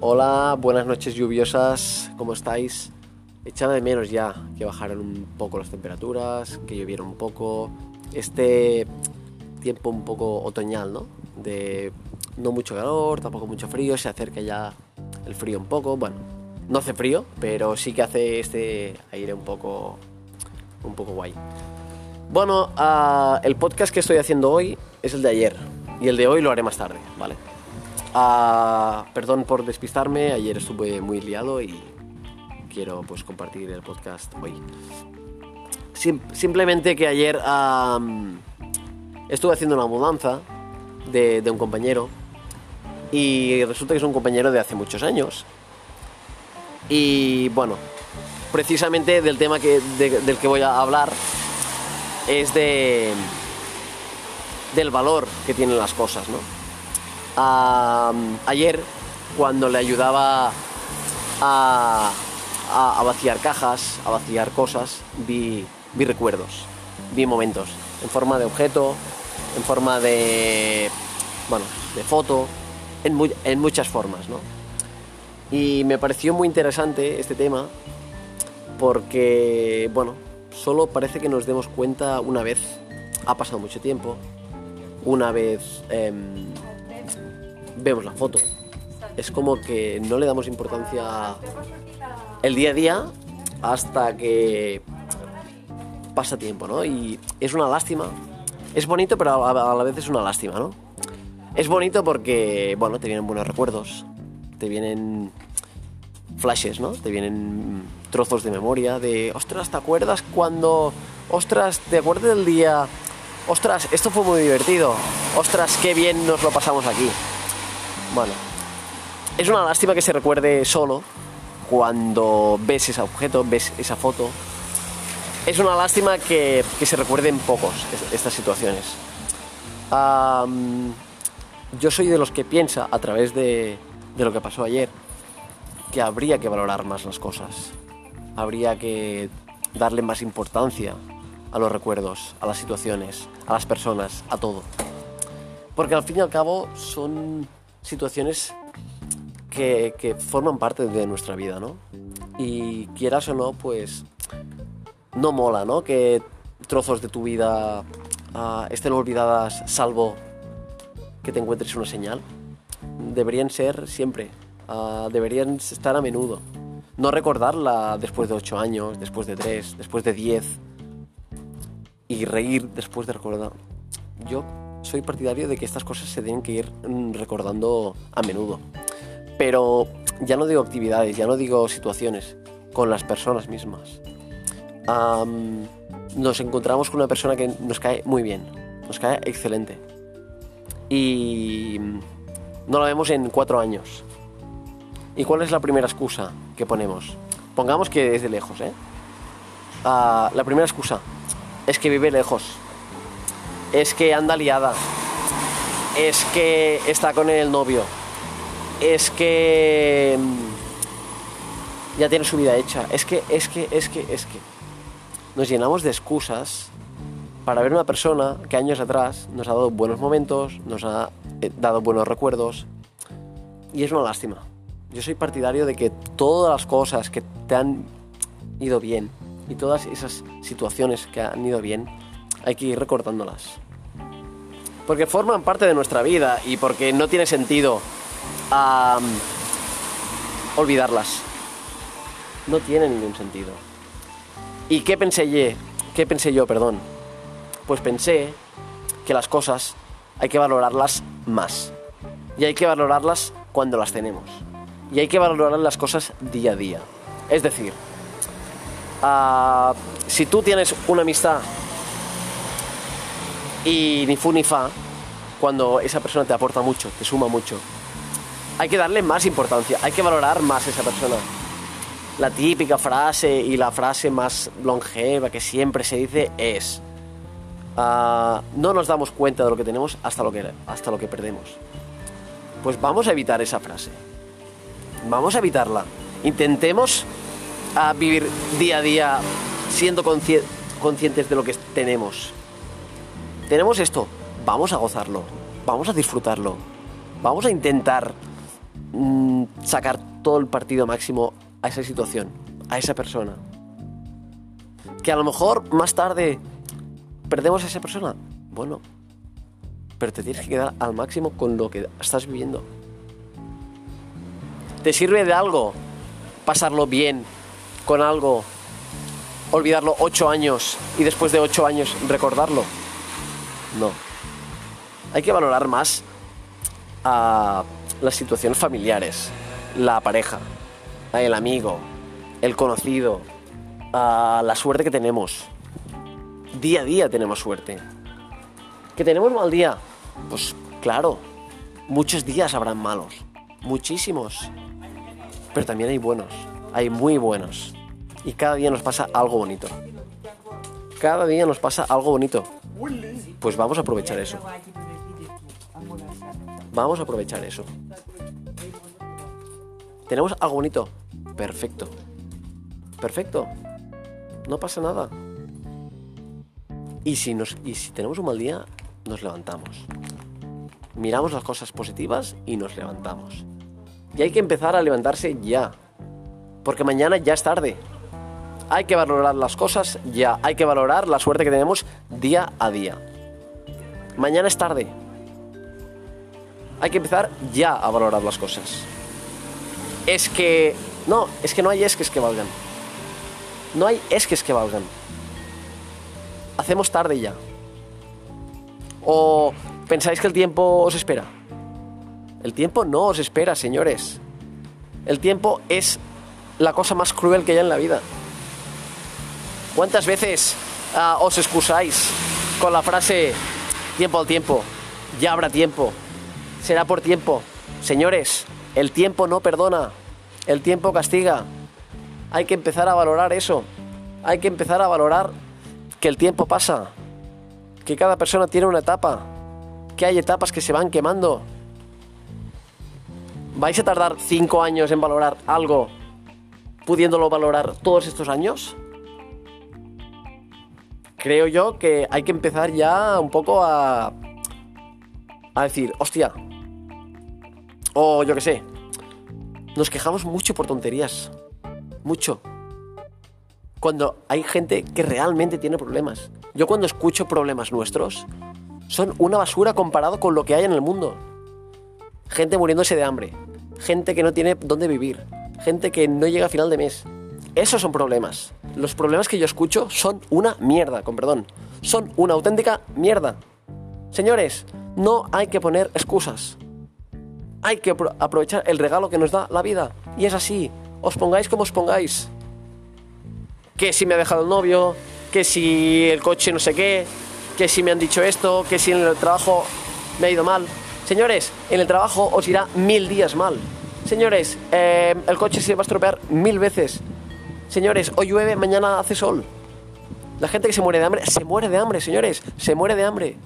Hola, buenas noches lluviosas, ¿cómo estáis? Echaba de menos ya que bajaran un poco las temperaturas, que lloviera un poco. Este tiempo un poco otoñal, ¿no? De no mucho calor, tampoco mucho frío, se acerca ya el frío un poco. Bueno, no hace frío, pero sí que hace este aire un poco, un poco guay. Bueno, ah, el podcast que estoy haciendo hoy es el de ayer y el de hoy lo haré más tarde, ¿vale? Ah, perdón por despistarme, ayer estuve muy liado y quiero pues compartir el podcast hoy. Sim- simplemente que ayer estuve haciendo una mudanza de, un compañero y resulta que es un compañero de hace muchos años. Y bueno, precisamente del tema que, de- del que voy a hablar es de del valor que tienen las cosas, ¿no? Ayer, cuando le ayudaba a, a- vaciar cajas, a vaciar cosas, vi, vi recuerdos, vi momentos, en forma de objeto, en forma de, bueno, de foto, en muchas formas, ¿no? Y me pareció muy interesante este tema porque, bueno, solo parece que nos demos cuenta una vez, ha pasado mucho tiempo, una vez em, vemos la foto. Es como que no le damos importancia el día a día hasta que pasa tiempo, ¿no? Y es una lástima. Es bonito, pero a la vez es una lástima, ¿no? Es bonito porque, bueno, te vienen buenos recuerdos, te vienen flashes, ¿no? Te vienen trozos de memoria de, ostras, ¿te acuerdas cuando, ostras, ¿te acuerdas del día? Ostras, esto fue muy divertido. Ostras, qué bien nos lo pasamos aquí. Bueno, es una lástima que se recuerde solo cuando ves ese objeto, ves esa foto. Es una lástima que, que se recuerden pocos es- estas situaciones. Yo soy de los que piensa a través de, de lo que pasó ayer que habría que valorar más las cosas. Habría que darle más importancia a los recuerdos, a las situaciones, a las personas, a todo. Porque al fin y al cabo son situaciones que, que forman parte de nuestra vida, ¿no? Y quieras o no, pues no mola, ¿no? Que trozos de tu vida ah, estén olvidadas salvo que te encuentres una señal. Deberían ser siempre, ah, deberían estar a menudo. No recordarla después de 8 años, después de 3, después de 10 y reír después de recordar. Yo soy partidario de que estas cosas se tienen que ir mm, recordando a menudo. Pero ya no digo actividades, ya no digo situaciones, con las personas mismas. Nos encontramos con una persona que nos cae muy bien, nos cae excelente. Y no la vemos en cuatro años. ¿Y cuál es la primera excusa que ponemos? Pongamos que es de lejos, ¿eh? Ah, la primera excusa es que vive lejos. Es que anda liada. Es que está con el novio. Es que mm, ya tiene su vida hecha. Es que, es que, es que, es que. Nos llenamos de excusas para ver una persona que años atrás nos ha dado buenos momentos, nos ha eh, dado buenos recuerdos. Y es una lástima. Yo soy partidario de que todas las cosas que te han ido bien y todas esas situaciones que han ido bien, hay que ir recortándolas. Porque forman parte de nuestra vida y porque no tiene sentido olvidarlas. No tiene ningún sentido. ¿Y qué pensé yo? ¿Qué pensé yo, perdón? Pues pensé que las cosas hay que valorarlas más. Y hay que valorarlas cuando las tenemos. Y hay que valorar las cosas día a día. Es decir, ah, si tú tienes una amistad y ni fu ni fa, cuando esa persona te aporta mucho, te suma mucho, hay que darle más importancia, hay que valorar más a esa persona. La típica frase y la frase más longeva que siempre se dice es, ah, no nos damos cuenta de lo que tenemos hasta lo que, hasta lo que perdemos. Pues vamos a evitar esa frase. Vamos a evitarla. Intentemos ah, vivir día a día siendo consci- conscientes de lo que tenemos. Tenemos esto, vamos a gozarlo, vamos a disfrutarlo, vamos a intentar mm, sacar todo el partido máximo a esa situación, a esa persona. Que a lo mejor más tarde perdemos a esa persona. Bueno, pero te tienes que quedar al máximo con lo que estás viviendo. ¿Te sirve de algo pasarlo bien con algo, olvidarlo ocho años y después de ocho años recordarlo? No. Hay que valorar más a las situaciones familiares, la pareja, el amigo, el conocido, a la suerte que tenemos. Día a día tenemos suerte. ¿Que tenemos mal día? Pues claro, muchos días habrán malos, muchísimos. Pero también hay buenos, hay muy buenos. Y cada día nos pasa algo bonito. Cada día nos pasa algo bonito. Pues vamos a aprovechar eso. Vamos a aprovechar eso. ¿Tenemos algo bonito? Perfecto. Perfecto. No pasa nada. Y si, nos, tenemos un mal día, nos levantamos. Miramos las cosas positivas y nos levantamos. Y hay que empezar a levantarse ya. Porque mañana ya es tarde. Hay que valorar las cosas ya. Hay que valorar la suerte que tenemos día a día. Mañana es tarde. Hay que empezar ya a valorar las cosas. Es que... No, es que no hay esques que valgan. No hay esques que valgan. Hacemos tarde ya. ¿O pensáis que el tiempo os espera? El tiempo no os espera, señores. El tiempo es la cosa más cruel que hay en la vida. ¿Cuántas veces ah, os excusáis con la frase tiempo al tiempo? Ya habrá tiempo. Será por tiempo. Señores, el tiempo no perdona. El tiempo castiga. Hay que empezar a valorar eso. Hay que empezar a valorar que el tiempo pasa. Que cada persona tiene una etapa. Que hay etapas que se van quemando. ¿Vais a tardar cinco años en valorar algo pudiéndolo valorar todos estos años? Creo yo que hay que empezar ya un poco a, a decir, hostia, o yo qué sé, nos quejamos mucho por tonterías, mucho. Cuando hay gente que realmente tiene problemas. Yo cuando escucho problemas nuestros, son una basura comparado con lo que hay en el mundo. Gente muriéndose de hambre, gente que no tiene dónde vivir, gente que no llega a final de mes. Esos son problemas. Los problemas que yo escucho son una mierda, con perdón. Son una auténtica mierda. Señores, no hay que poner excusas. Hay que aprovechar el regalo que nos da la vida. Y es así. Os pongáis como os pongáis. Que si me ha dejado el novio, que si el coche no sé qué, que si me han dicho esto, que si en el trabajo me ha ido mal. Señores, en el trabajo os irá mil días mal. Señores, eh, el coche se va a estropear mil veces. Señores, hoy llueve, mañana hace sol. La gente que se muere de hambre, se muere de hambre, señores, se muere de hambre.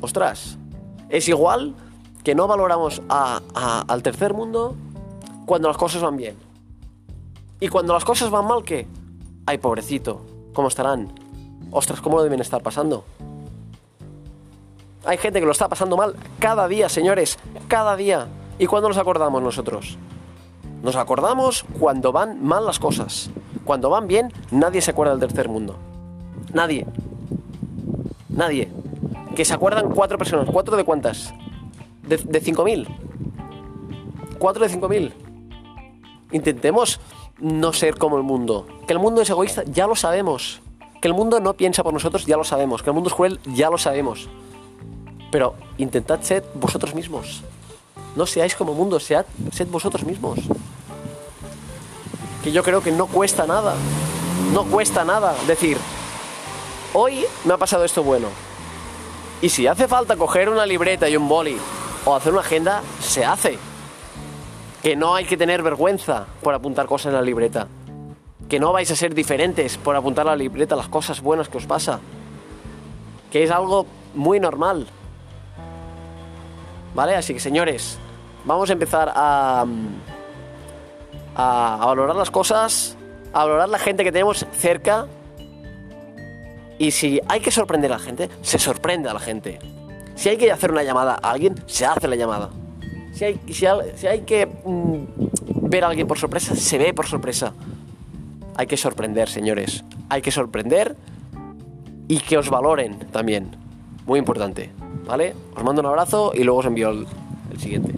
Ostras, es igual que no valoramos al tercer mundo cuando las cosas van bien. Y cuando las cosas van mal, ¿qué? Ay, pobrecito, ¿cómo estarán? Ostras, ¿cómo lo deben estar pasando? Hay gente que lo está pasando mal cada día, señores, cada día. ¿Y cuándo nos acordamos nosotros? Nos acordamos cuando van mal las cosas. Cuando van bien, nadie se acuerda del tercer mundo. Nadie. Nadie. Que se acuerdan cuatro personas. ¿Cuatro de cuántas? De, de 5.000. Cuatro de 5.000. Intentemos no ser como el mundo. Que el mundo es egoísta, ya lo sabemos. Que el mundo no piensa por nosotros, ya lo sabemos. Que el mundo es cruel, ya lo sabemos. Pero intentad ser vosotros mismos. No seáis como mundo, sead, sed vosotros mismos. Que yo creo que no cuesta nada. No cuesta nada decir, hoy me ha pasado esto bueno. Y si hace falta coger una libreta y un boli o hacer una agenda, se hace. Que no hay que tener vergüenza por apuntar cosas en la libreta. Que no vais a ser diferentes por apuntar a la libreta las cosas buenas que os pasa. Que es algo muy normal. ¿Vale? Así que señores, vamos a empezar a, a, valorar las cosas, a valorar la gente que tenemos cerca. Y si hay que sorprender a la gente, se sorprende a la gente. Si hay que hacer una llamada a alguien, se hace la llamada. Si hay, que mm, ver a alguien por sorpresa, se ve por sorpresa. Hay que sorprender, señores. Hay que sorprender y que os valoren también. Muy importante. ¿Vale? Os mando un abrazo y luego os envío el siguiente.